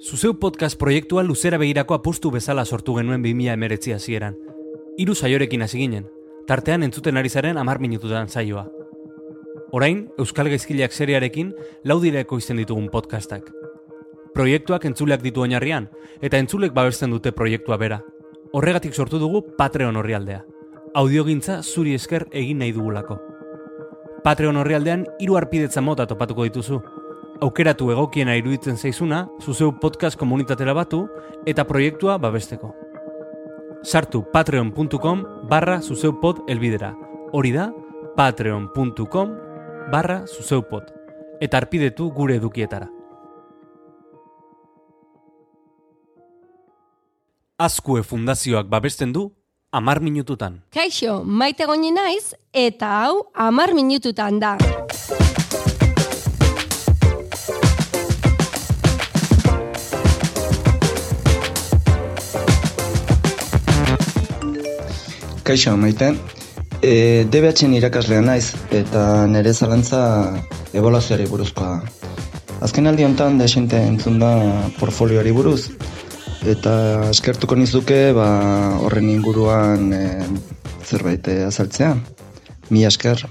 Zuzeu podcast proiektua luzera begirako apustu bezala sortu genuen 2000 emeretzi hasieran. Hiru saiorekin hasi ginen, tartean entzuten ari zaren amar minututan saioa. Orain, Euskal Gaizkileak seriarekin laudireko izten ditugun podcastak. Proiektuak entzuleak ditu oinarrian, eta entzulek babesten dute proiektua bera. Horregatik sortu dugu Patreon horrialdea. Audiogintza zuri esker egin nahi dugulako. Patreon horrialdean hiru arpidetza mota topatuko dituzu. Aukeratu egokiena iruditzen zaizuna, zuzeu podcast komunitatera batu eta proiektua babesteko. Sartu patreon.com barra zuzeupod elbidera. Hori da, patreon.com barra zuzeupod. Eta arpidetu gure edukietara. Azkue fundazioak babesten du, amar minututan. Kaixo, maite goni naiz, eta hau amar minututan da. Kaixo, maite. E, DBH-en irakaslea naiz, eta nire zalantza evaluazioari buruzkoa. Azken aldi honetan desente entzun da portfolioari buruz, eta eskertuko nizuke ba, horren inguruan e, zerbait e, azaltzea. Mi esker.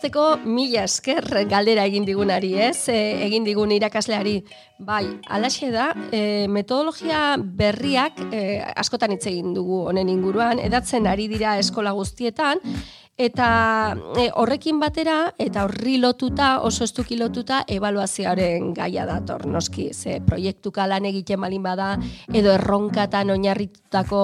Azteko mila esker galdera egin digunari, ez? E, egin digun irakasleari. Bai, alaxe da, e, metodologia berriak e, askotan hitz egin dugu honen inguruan, edatzen ari dira eskola guztietan, Eta e, horrekin batera, eta horri lotuta, oso estuki lotuta, evaluazioaren gaia dator, noski, ze proiektuka lan egiten malin bada, edo erronkatan oinarritutako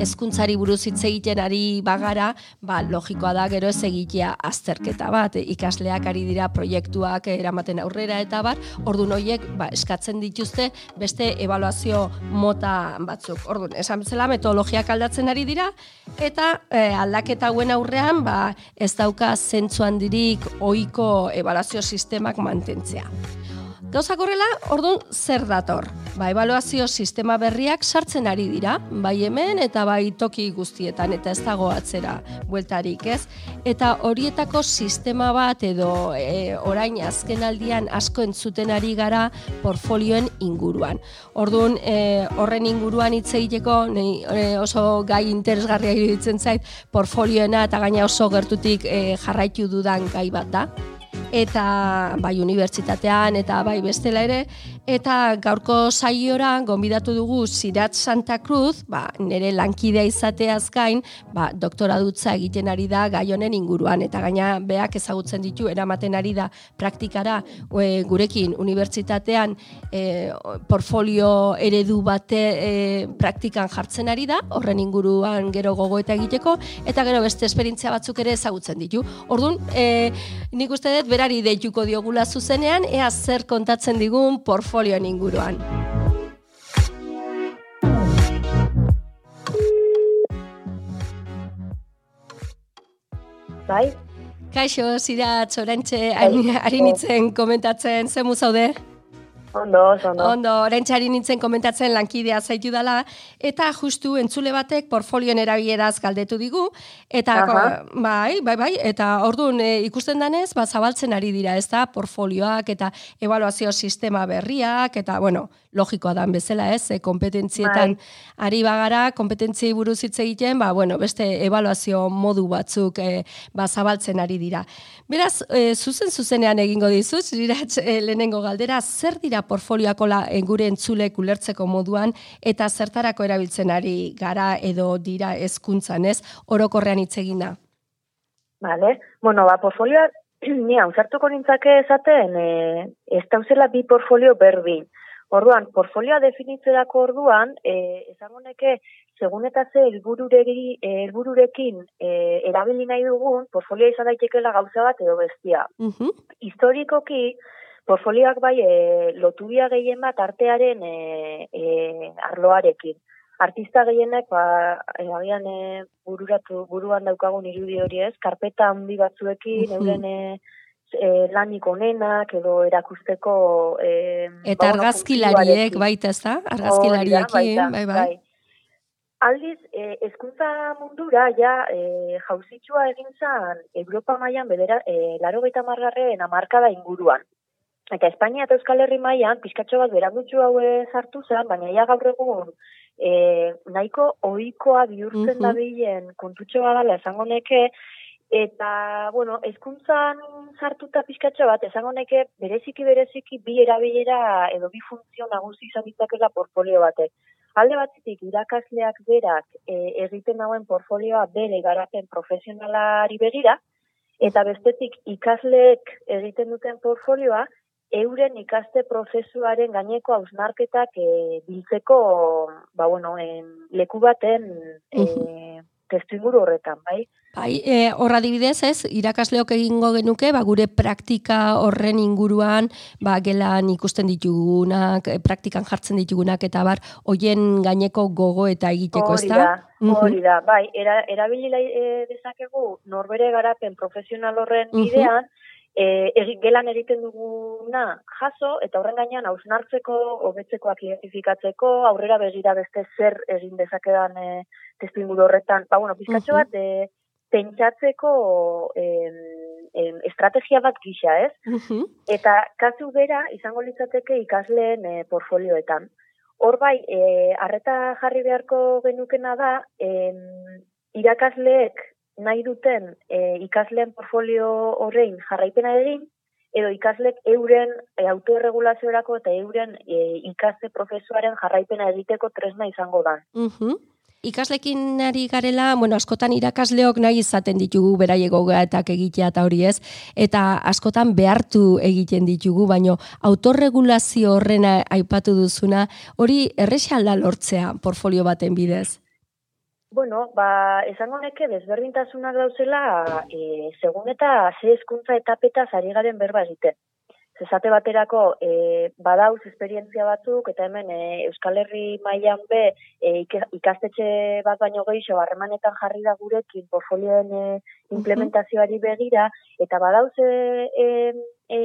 hezkuntzari buruz hitz egiten ari bagara, ba, logikoa da gero ez egitea azterketa bat, ikasleak ari dira proiektuak eramaten aurrera eta bat, ordu noiek ba, eskatzen dituzte beste evaluazio mota batzuk. Orduan, esan bezala metodologiak aldatzen ari dira, eta e, aldaketa hauen aurrean, ba, ez dauka zentzu handirik ohiko ebaluazio sistemak mantentzea. Gauza horrela, orduan zer dator? Ba, evaluazio sistema berriak sartzen ari dira, bai hemen eta bai toki guztietan, eta ez dago atzera bueltarik, ez? Eta horietako sistema bat edo e, orain azken aldian asko entzuten ari gara portfolioen inguruan. Orduan, e, horren inguruan hitz egiteko e, oso gai interesgarria iruditzen zait, portfolioena eta gaina oso gertutik e, jarraitu dudan gai bat da eta bai unibertsitatean eta bai bestela ere eta gaurko saiora gonbidatu dugu Sirat Santa Cruz, ba, nire lankidea izateaz gain, ba, doktora dutza egiten ari da gai honen inguruan eta gaina beak ezagutzen ditu eramaten ari da praktikara e, gurekin unibertsitatean e, portfolio eredu bate e, praktikan jartzen ari da, horren inguruan gero gogoeta egiteko eta gero beste esperientzia batzuk ere ezagutzen ditu. Orduan, e, nik uste dut berari deituko diogula zuzenean, ea zer kontatzen digun portfolioen inguruan. Bai? Kaixo, zira txorentxe, ari nintzen komentatzen, zemu zaude? Ondo, ondo. Ondo, orentxari nintzen komentatzen lankidea zaitu dela, eta justu entzule batek portfolioen erabieraz galdetu digu, eta bai, bai, bai, eta orduan e, ikusten danez, ba, zabaltzen ari dira, ez da, portfolioak eta evaluazio sistema berriak, eta, bueno, logikoa dan bezala, ez, e, kompetentzietan bai. ari bagara, kompetentziei buruz hitz egiten, ba, bueno, beste evaluazio modu batzuk e, ba, zabaltzen ari dira. Beraz, e, zuzen zuzenean egingo dizuz, ziratz, e, lehenengo galdera, zer dira portfolioako la gure entzulek ulertzeko moduan eta zertarako erabiltzen ari gara edo dira hezkuntzan ez orokorrean hitz egina. Vale. Bueno, ba portfolioa ni ausartuko nintzake esaten eh ez dauzela bi portfolio berdin. Orduan, portfolioa definitzerako orduan, eh esango neke segun eta ze helbururegi helbururekin eh erabili nahi dugun portfolioa izan daitekeela gauza bat edo bestia. Uh Historikoki portfolioak bai e, lotubia gehien bat artearen e, e, arloarekin. Artista gehienek, ba, agian e, bururatu, buruan daukagun irudi hori ez, karpeta handi batzuekin, euren e, lanik onenak edo erakusteko... E, Eta argazkilariek baita ez da? Argazkilariekin, bai, bai. bai. Aldiz, e, ezkuntza mundura, ja, e, jauzitxua egin zan, Europa mailan bedera, e, laro gaita margarren amarkada inguruan. Eta Espainia eta Euskal Herri mailan pizkatxo bat berandutxu hau sartu zen, baina ja gaur egun e, nahiko ohikoa bihurtzen mm -hmm. dabilen kontutxo dela esango neke, eta, bueno, ezkuntzan sartuta pizkatxo bat, esango neke, bereziki bereziki bi erabilera edo bi funtzio nagusi izan ditzakela portfolio batek. Alde batzitik irakasleak berak e, egiten dauen portfolioa bere garapen profesionalari begira, eta bestetik ikasleek egiten duten portfolioa, euren ikaste prozesuaren gaineko hausnarketak e, biltzeko, ba bueno, en, leku baten e, testu horretan, bai? Bai, e, horra dibidez ez, irakasleok egingo genuke, ba, gure praktika horren inguruan, ba, gelan ikusten ditugunak, e, praktikan jartzen ditugunak, eta bar, hoien gaineko gogo eta egiteko, ez da? Hori da, bai, era, erabilila e, dezakegu, norbere garapen profesional horren bidean, e, gelan egiten duguna jaso, eta horren gainean hausnartzeko, hobetzekoak identifikatzeko, aurrera begira beste zer egin dezakedan e, testu horretan, ba, bueno, pizkatxo bat, e, pentsatzeko em, em, estrategia bat gisa, ez? Uh Eta kasu bera izango litzateke ikasleen e, portfolioetan. Hor bai, e, arreta jarri beharko genukena da, em, irakasleek nahi duten e, ikasleen portfolio horrein jarraipena egin, edo ikaslek euren e, autoregulazioerako eta euren e, ikaste profesuaren jarraipena egiteko tresna izango da. Uh Ikaslekin ari garela, bueno, askotan irakasleok nahi izaten ditugu beraiego gaetak egitea eta hori ez, eta askotan behartu egiten ditugu, baino autorregulazio horrena aipatu duzuna, hori errexalda lortzea portfolio baten bidez? Bueno, ba, esango neke desberdintasunak dauzela, e, segun eta ze eskuntza etapeta zari garen berba egiten esate baterako e, badauz esperientzia batzuk eta hemen e, Euskal Herri mailan be e, ikastetxe bat baino gehiago harremanetan jarri da gurekin portfolioen e, implementazioari begira eta badauz e, e, e,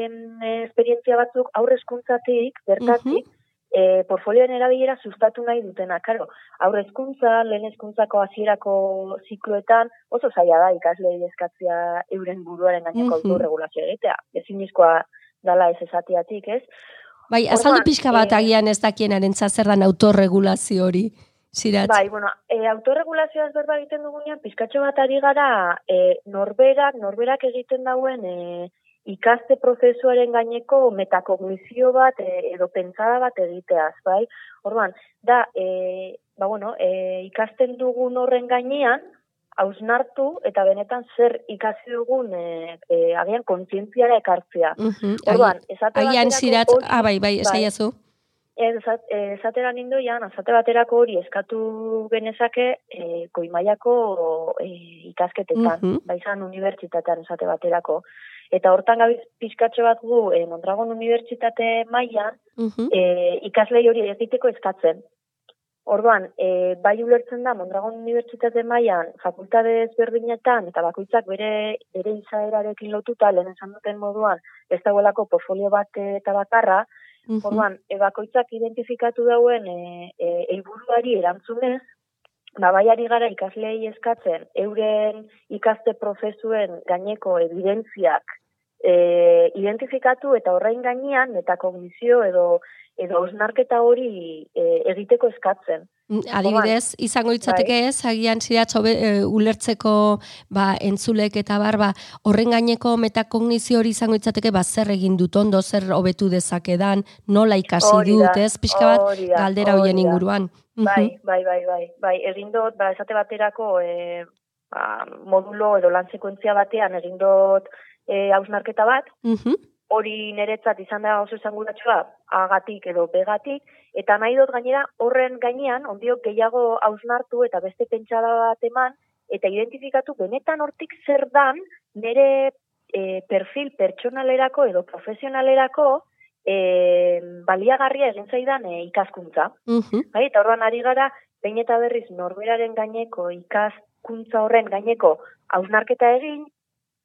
esperientzia batzuk aurrezkuntzatik bertatik E, portfolioen erabilera sustatu nahi dutena. Karo, aurre eskuntza, lehen eskuntzako hasierako zikloetan oso zaila da ikasle eskatzia euren buruaren gaineko mm -hmm. autorregulazioa egitea. Ezin dala ez esatiatik, ez? Bai, azaldu pixka bat e, agian ez dakienaren zer dan autorregulazio hori, zirat? Bai, bueno, e, autorregulazioa ez berba egiten dugunean, pizkatxo bat ari gara, e, norberak, norberak egiten dauen e, ikaste prozesuaren gaineko metakognizio bat e, edo pentsada bat egiteaz, bai? Orduan, da, e, ba, bueno, e, ikasten dugun horren gainean, hausnartu eta benetan zer ikasi dugun e, e, agian kontzientziara ekartzea. Orduan, esate Agian zirat, ah, bai, bai, esaiazu. Ez, esatera nindo jan, azate baterako hori eskatu genezake e, koimaiako e, ikasketetan, uh -huh. baizan unibertsitatean esate baterako. Eta hortan gabiz pixkatxo bat gu, e, Mondragon Unibertsitate mailan, uh e, ikaslei hori egiteko eskatzen. Orduan, e, bai ulertzen da, Mondragon Unibertsitate mailan fakultate ezberdinetan, eta bakoitzak bere, bere izaerarekin lotuta, lehen esan duten moduan, ez dagoelako portfolio bat eta bakarra, mm orduan, e, bakoitzak identifikatu dauen e, e, eiburuari erantzunez, ba, bai ari gara ikaslei eskatzen, euren ikaste prozesuen gaineko evidentziak e, identifikatu eta horrein gainean, eta kognizio edo edo osnarketa hori e, egiteko eskatzen. Mm, adibidez, izango itzateke bai. ez, agian ziratzo e, ulertzeko ba, entzulek eta barba, horren gaineko metakognizio hori izango itzateke, ba, zer egin dut ondo, zer hobetu dezakedan, nola ikasi dut, ez, pixka bat, galdera hoien inguruan. Bai, bai, bai, bai, bai, egin dut, ba, esate baterako e, ba, modulo edo lan sekuentzia batean egin dut e, hausnarketa bat, uh hori niretzat izan da oso esanguratsua agatik edo begatik, eta nahi dut gainera horren gainean, ondiok gehiago hausnartu eta beste pentsada bat eman, eta identifikatu benetan hortik zer dan nire e, perfil pertsonalerako edo profesionalerako e, baliagarria egin zaidan e, ikaskuntza. Uh bai, eta horren ari gara, behin eta berriz norberaren gaineko ikaskuntza horren gaineko hausnarketa egin,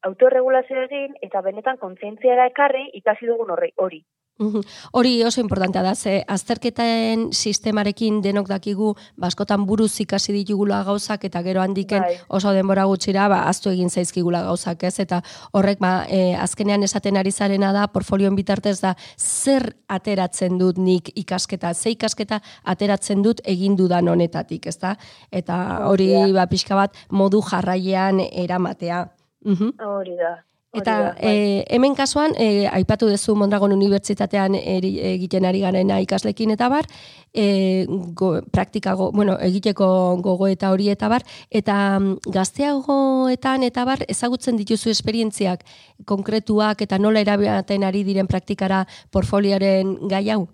autorregulazio egin eta benetan kontzientziara ekarri ikasi dugun horri hori. Hori oso importantea da, ze azterketaen sistemarekin denok dakigu, baskotan ba, buruz ikasi ditugula gauzak, eta gero handiken Bai. oso denbora gutxira, ba, aztu egin zaizkigula gauzak, ez? Eta horrek, ba, e, azkenean esaten ari zarena da, portfolioen bitartez da, zer ateratzen dut nik ikasketa, ze ikasketa ateratzen dut egin dudan honetatik, ezta? Eta hori, Hori ba, pixka bat, modu jarraian eramatea. Mhm. Hori da. Eta e, hemen kasuan, e, aipatu duzu Mondragon Unibertsitatean eri- egiten ari garena ikaslekin eta bar, e, go, praktika, go, bueno, egiteko gogo eta hori eta bar, eta mm, gazteagoetan eta bar, ezagutzen dituzu esperientziak konkretuak eta nola erabaten ari diren praktikara portfolioaren gai hau?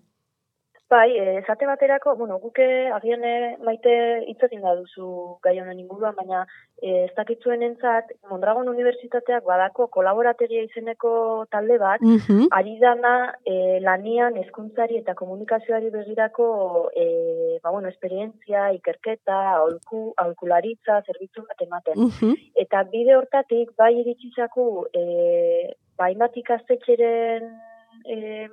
Bai, eh, esate baterako, bueno, guke agian eh, maite hitz egin da duzu gai honen inguruan, baina eh, ez dakitzuen entzat, Mondragon Unibertsitateak badako kolaborategia izeneko talde bat, Mhm. ari dana eh, lanian hezkuntzari eta komunikazioari begirako eh, ba, bueno, esperientzia, ikerketa, aholku, aholkularitza, zerbitzu bat ematen. Mhm. Eta bide hortatik bai iritsi zaku eh, ba, ikastetxeren eh,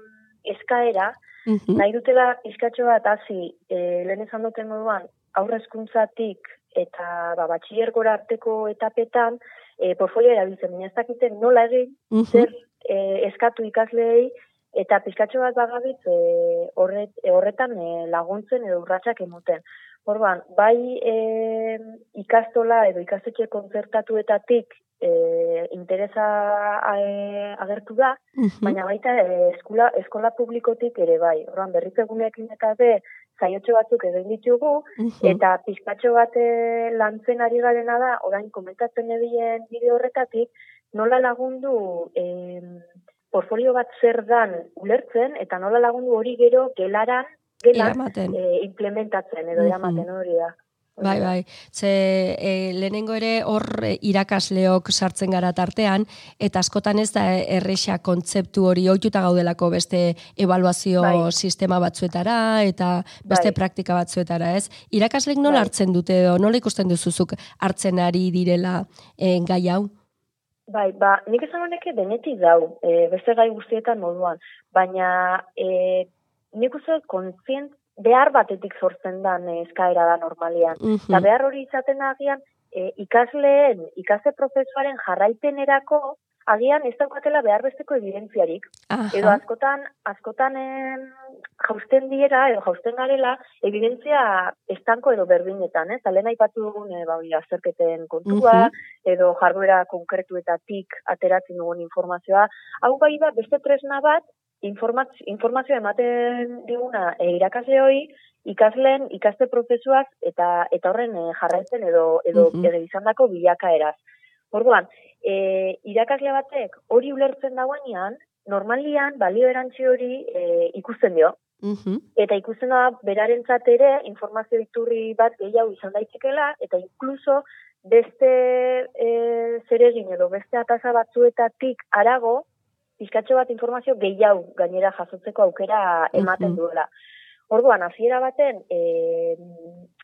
eskaera, Mhm. nahi dutela pizkatxo bat hasi e, lehen esan duten moduan aurre hezkuntzatik eta ba, batxillergora arteko etapetan e, portfolioa erabiltzen, baina ez dakiten nola egin, Mhm. zer e, eskatu ikasleei eta pizkatxo bat bagabitz e, horret, e, horretan e, laguntzen edo urratsak emoten. Orduan, bai e, ikastola edo ikastetxe kontzertatuetatik e, interesa e, agertu da, Mhm. baina baita e, eskola, eskola publikotik ere bai. Orduan berriz egunekin eta be zaiotxo batzuk egin ditugu, Mhm. eta pizkatxo bat e, lantzen ari garena da, orain komentatzen edien bideo horretatik, nola lagundu e, portfolio bat zer dan ulertzen, eta nola lagundu hori gero gelaran, Eramaten. e, implementatzen edo eramaten hori da. Hori Bai, da. bai. Ze e, lehenengo ere hor e, irakasleok sartzen gara tartean, eta askotan ez da erresa kontzeptu hori ohituta gaudelako beste evaluazio Bai. sistema batzuetara eta beste Bai. praktika batzuetara, ez? Irakaslek nola Bai. hartzen dute edo nola ikusten duzuzuk hartzen ari direla e, gai hau? Bai, ba, nik esan honeke denetik dau, e, beste gai guztietan moduan, baina e, nik uste dut kontzient behar batetik sortzen dan e, eskaera da normalian. Mhm. Eta behar hori izaten da agian, e, ikasleen, ikasle prozesuaren jarraipenerako, agian ez daukatela behar besteko evidentziarik. Edo Aha. askotan, askotan em, jausten diera, edo jausten garela, evidentzia estanko edo berdinetan, ez? Lehen aipatu dugun, e, ba, azterketen kontua, edo jarduera konkretuetatik ateratzen dugun informazioa. Hau bai da, beste tresna bat, informatz- informazioa ematen diguna e, irakasle hori, ikasleen ikaste prozesuaz eta eta horren e, jarraitzen edo edo Mhm. edo izandako bilakaeraz. Orduan, e, irakasle batek hori ulertzen dagoenean, normalian balio erantzi hori e, ikusten dio. Mhm. Eta ikusten da berarentzat ere informazio iturri bat gehiago izan daitekeela eta inkluso beste e, zeregin edo beste atasa batzuetatik arago pizkatxo bat informazio gehiago gainera jasotzeko aukera ematen Mhm. duela. Orduan, hasiera baten, e,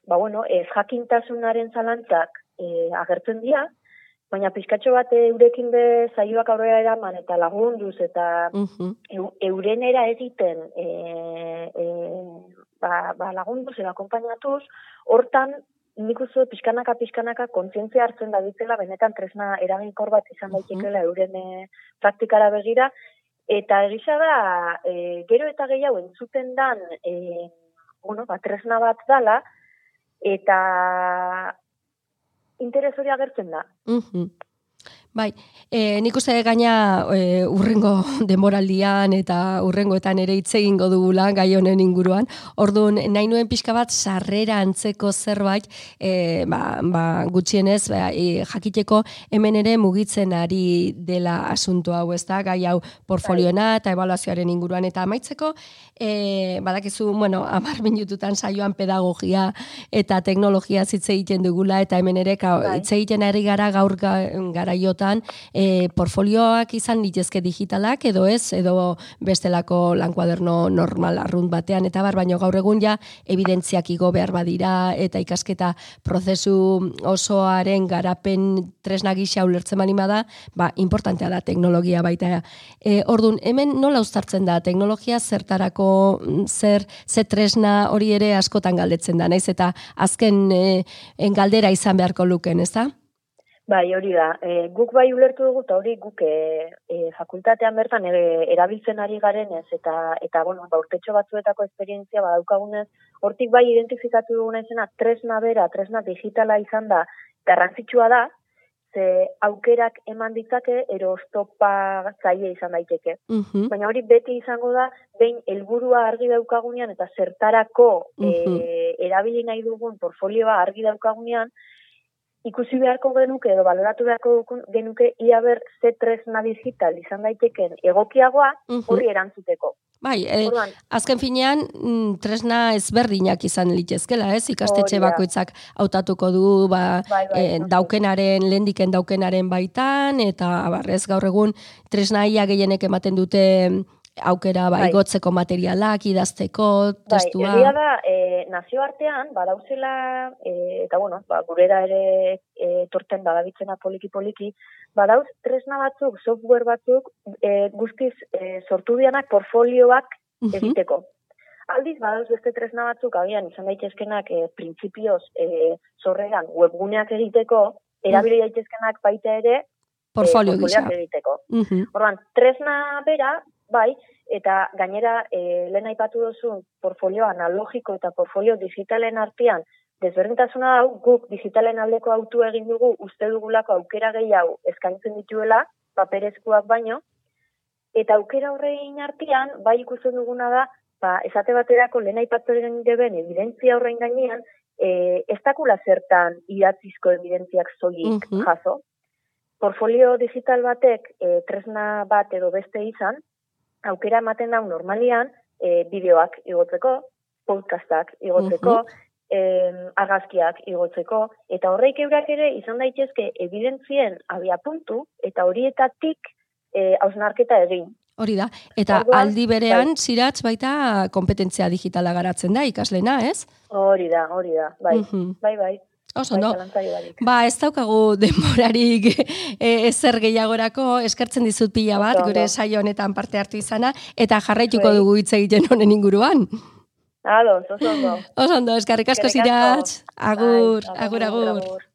ba bueno, ez jakintasunaren zalantzak e, agertzen dira, baina pizkatxo bat eurekin be zaioak aurrera eraman eta lagunduz eta Mhm. eu- eurenera egiten e, e, ba, ba lagunduz edo akompainatuz, hortan nik uste pixkanaka pixkanaka kontzientzia hartzen da ditzela benetan tresna eraginkor bat izan daitekeela euren e, praktikara begira eta egisa da e, gero eta gehiago entzuten dan e, bueno, ba, tresna bat dala eta interes hori agertzen da. Mhm. Bai, e, nik uste gaina e, urrengo denboraldian eta urrengoetan ere hitz egingo dugula gai honen inguruan. Orduan, nahi nuen pixka bat sarrera antzeko zerbait, e, ba, ba, gutxienez, ba, e, jakiteko hemen ere mugitzen ari dela asunto hau, ez da, gai hau portfolioena eta evaluazioaren inguruan. Eta amaitzeko, e, badakizu, bueno, amar minututan saioan pedagogia eta teknologia hitz egiten dugula, eta hemen ere Bai. hitz egiten ari gara gaur ga, garaiotan askotan e, portfolioak izan litezke digitalak edo ez, edo bestelako lankuaderno normal arrunt batean, eta bar, baino gaur egun ja evidentziak igo behar badira eta ikasketa prozesu osoaren garapen tresna gisa ulertzen manima da, ba, importantea da teknologia baita. E, ordun hemen nola uztartzen da teknologia zertarako zer ze tresna hori ere askotan galdetzen da, naiz eta azken e, en galdera izan beharko luken, ez da? Bai, hori da. E, guk bai ulertu dugu, eta hori guk e, e, fakultatean bertan e, erabiltzen ari garen ez, eta, eta bueno, ba, urtetxo batzuetako esperientzia badaukagunez, hortik bai identifikatu duguna izena, tresna bera, tresna digitala izan da, garrantzitsua da, ze aukerak eman ditzake erostopa zaie izan daiteke. Baina hori beti izango da, behin helburua argi daukagunean eta zertarako uh erabili nahi dugun portfolioa argi daukagunean, ikusi beharko genuke edo baloratu beharko genuke ia ber ze tresna digital izan daiteken egokiagoa horri erantzuteko. Bai, e, azken finean mm, tresna ezberdinak izan litezkela, ez? Ikastetxe bakoitzak hautatuko du ba, bai, bai, e, daukenaren, lendiken daukenaren baitan, eta abarrez gaur egun tresna ia gehienek ematen dute aukera ba, bai. igotzeko materialak, idazteko, bai, testua. Bai, da, e, nazioartean, badauzela, e, eta bueno, ba, gurera ere e, torten badabitzena poliki-poliki, badauz tresna batzuk, software batzuk, e, guztiz e, sortu dianak portfolioak egiteko. Aldiz, badauz beste tresna batzuk, agian, izan daitezkenak, e, printzipioz, e, zorregan, webguneak egiteko, erabili daitezkenak baita ere, portfolio gisa. egiteko. Uh Orduan, tresna bera, bai, eta gainera e, lehen aipatu duzu portfolio analogiko eta portfolio digitalen artean desberdintasuna hau guk digitalen aldeko autu egin dugu uste dugulako aukera gehiago eskaintzen dituela paperezkoak baino eta aukera horrein artean bai ikusten duguna da ba, esate baterako lehen aipatu egin deben evidentzia horrein gainean e, ez dakula zertan idatzizko evidentziak zoik jaso. Portfolio digital batek e, tresna bat edo beste izan, aukera ematen dau normalian e, bideoak igotzeko, podcastak igotzeko, uh argazkiak igotzeko, eta horreik eurak ere izan daitezke evidentzien abia puntu, eta horietatik e, hausnarketa egin. Hori da, eta aldi berean bai. ziratz baita kompetentzia digitala garatzen da ikaslena, ez? Hori da, hori da, bai, bai, bai. Oso, no? Ba, ez daukagu demorarik e, ezer gehiagorako, eskertzen dizut pila bat, gure saio honetan parte hartu izana, eta jarraituko bai. dugu hitz egiten honen inguruan. Ado, oso ondo. Oso ondo, eskarrik asko ziratz. Agur, agur, agur.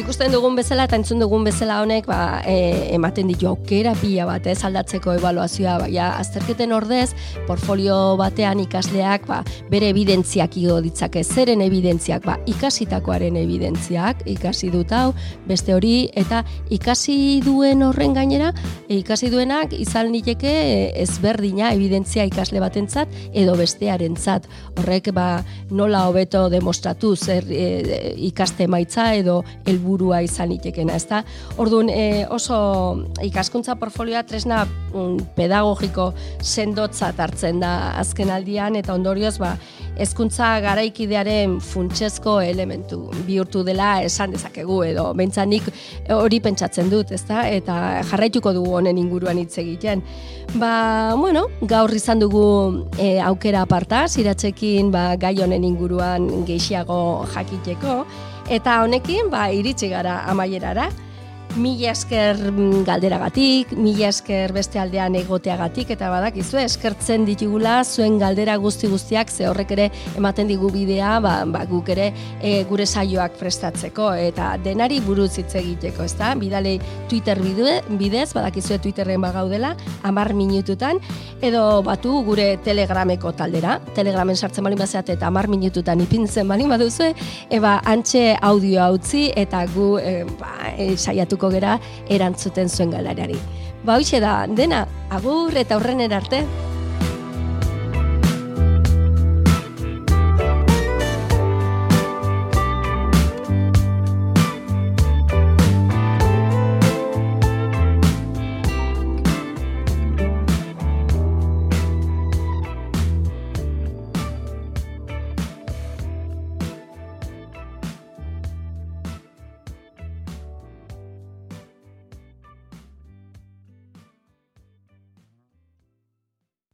Ikusten dugun bezala eta entzun dugun bezala honek ba, e, ematen ditu aukera pila bat ez aldatzeko evaluazioa baina azterketen ordez portfolio batean ikasleak ba, bere evidentziak igo ditzake. Zeren evidentziak? Ba, ikasitakoaren evidentziak ikasi dut hau beste hori eta ikasi duen horren gainera e, ikasi duenak izan niteke e, ezberdina evidentzia ikasle batentzat edo bestearentzat. Horrek ba, nola hobeto demostratu zer e, ikaste maitza edo helburu helburua izan itekena, ezta? Orduan, e, oso ikaskuntza portfolioa tresna mm, pedagogiko sendotza hartzen da azken aldian eta ondorioz ba hezkuntza garaikidearen funtsezko elementu bihurtu dela esan dezakegu edo beintzanik hori pentsatzen dut, ezta? Eta jarraituko dugu honen inguruan hitz egiten. Ba, bueno, gaur izan dugu e, aukera aparta, ziratzekin ba, gai honen inguruan gehiago jakiteko, Eta honekin, ba, iritsi gara amaierara. Mila esker mm, galderagatik, mila esker beste aldean egoteagatik, eta badakizu eskertzen ditugula zuen galdera guzti guztiak, ze horrek ere ematen digu bidea, ba, ba guk ere e, gure saioak prestatzeko, eta denari buruz hitz egiteko, ezta? Bidalei Twitter bidez, badakizue Twitterren bagaudela, amar minututan, edo batu gure telegrameko taldera, telegramen sartzen bali bazeat eta amar minututan ipintzen bali baduzue, eba antxe audio utzi eta gu e, ba, e, saiatu saiatuko gera erantzuten zuen galerari. Ba, da, dena, agur eta horren erarte.